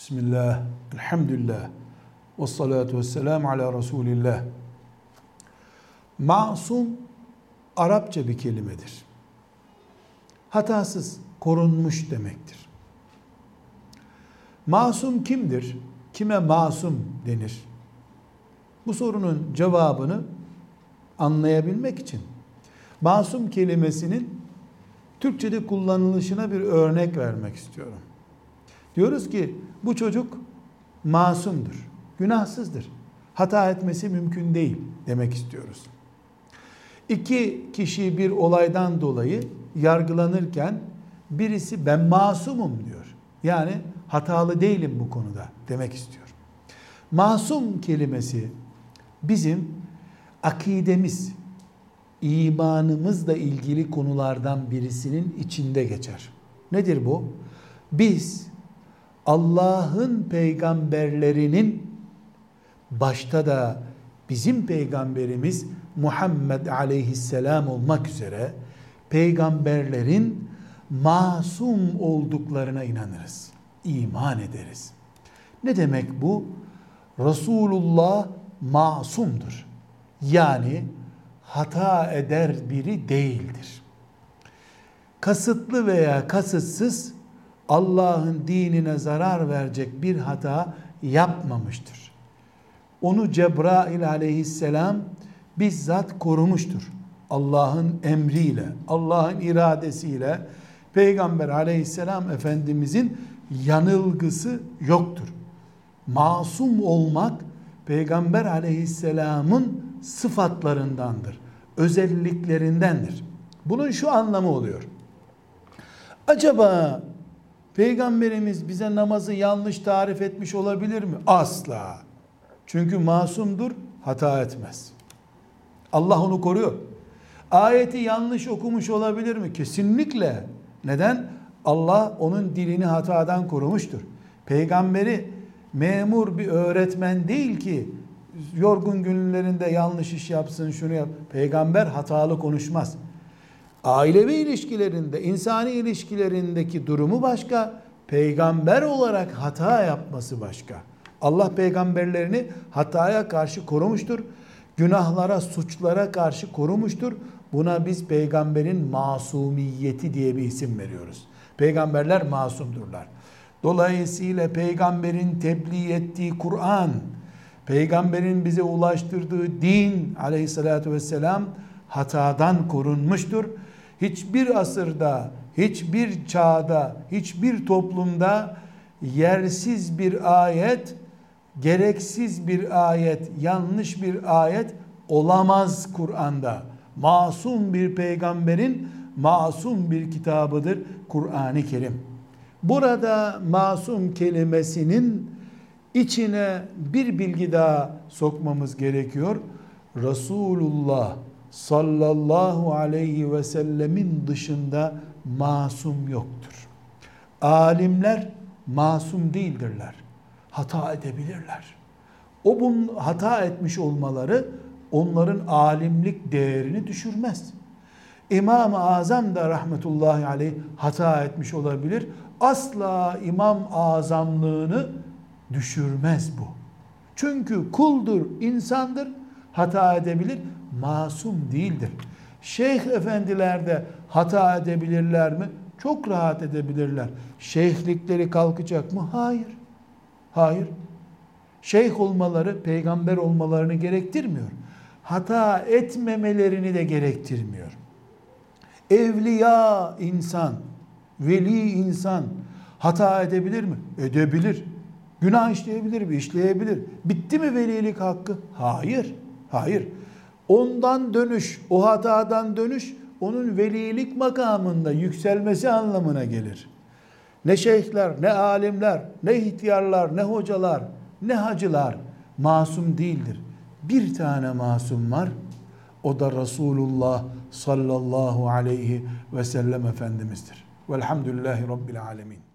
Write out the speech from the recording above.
Bismillah, elhamdülillah, ve salatu ve selamu ala Resulillah. Masum Arapça bir kelimedir. Hatasız, korunmuş demektir. Masum kimdir? Kime masum denir? Bu sorunun cevabını anlayabilmek için masum kelimesinin Türkçe'de kullanılışına bir örnek vermek istiyorum. Diyoruz ki bu çocuk masumdur, günahsızdır. Hata etmesi mümkün değil demek istiyoruz. İki kişi bir olaydan dolayı yargılanırken birisi ben masumum diyor. Yani hatalı değilim bu konuda demek istiyor. Masum kelimesi bizim akidemiz, imanımızla ilgili konulardan birisinin içinde geçer. Nedir bu? Biz Allah'ın peygamberlerinin başta da bizim peygamberimiz Muhammed aleyhisselam olmak üzere peygamberlerin masum olduklarına inanırız. İman ederiz. Ne demek bu? Resulullah masumdur. Yani hata eder biri değildir. Kasıtlı veya kasıtsız Allah'ın dinine zarar verecek bir hata yapmamıştır. Onu Cebrail aleyhisselam bizzat korumuştur. Allah'ın emriyle, Allah'ın iradesiyle Peygamber aleyhisselam efendimizin yanılgısı yoktur. Masum olmak Peygamber aleyhisselamın sıfatlarındandır. Özelliklerindendir. Bunun şu anlamı oluyor. Acaba Peygamberimiz bize namazı yanlış tarif etmiş olabilir mi? Asla. Çünkü masumdur, hata etmez. Allah onu koruyor. Ayeti yanlış okumuş olabilir mi? Kesinlikle. Neden? Allah onun dilini hatadan korumuştur. Peygamberi memur bir öğretmen değil ki yorgun günlerinde yanlış iş yapsın şunu yap. Peygamber hatalı konuşmaz. Ailevi ilişkilerinde, insani ilişkilerindeki durumu başka, peygamber olarak hata yapması başka. Allah peygamberlerini hataya karşı korumuştur. Günahlara, suçlara karşı korumuştur. Buna biz peygamberin masumiyeti diye bir isim veriyoruz. Peygamberler masumdurlar. Dolayısıyla peygamberin tebliğ ettiği Kur'an, peygamberin bize ulaştırdığı din aleyhissalatü vesselam hatadan korunmuştur. Hiçbir asırda, hiçbir çağda, hiçbir toplumda yersiz bir ayet, gereksiz bir ayet, yanlış bir ayet olamaz Kur'an'da. Masum bir peygamberin masum bir kitabıdır Kur'an-ı Kerim. Burada masum kelimesinin içine bir bilgi daha sokmamız gerekiyor. Resulullah sallallahu aleyhi ve sellemin dışında masum yoktur. Alimler masum değildirler. Hata edebilirler. O bunun hata etmiş olmaları onların alimlik değerini düşürmez. İmam-ı Azam da rahmetullahi aleyh hata etmiş olabilir. Asla imam azamlığını düşürmez bu. Çünkü kuldur, insandır, hata edebilir, masum değildir. Şeyh efendiler de hata edebilirler mi? Çok rahat edebilirler. Şeyhlikleri kalkacak mı? Hayır. Hayır. Şeyh olmaları peygamber olmalarını gerektirmiyor. Hata etmemelerini de gerektirmiyor. Evliya insan, veli insan hata edebilir mi? Edebilir. Günah işleyebilir mi? İşleyebilir. Bitti mi velilik hakkı? Hayır. Hayır. Ondan dönüş, o hatadan dönüş onun velilik makamında yükselmesi anlamına gelir. Ne şeyhler, ne alimler, ne ihtiyarlar, ne hocalar, ne hacılar masum değildir. Bir tane masum var. O da Resulullah sallallahu aleyhi ve sellem Efendimiz'dir. Velhamdülillahi Rabbil alemin.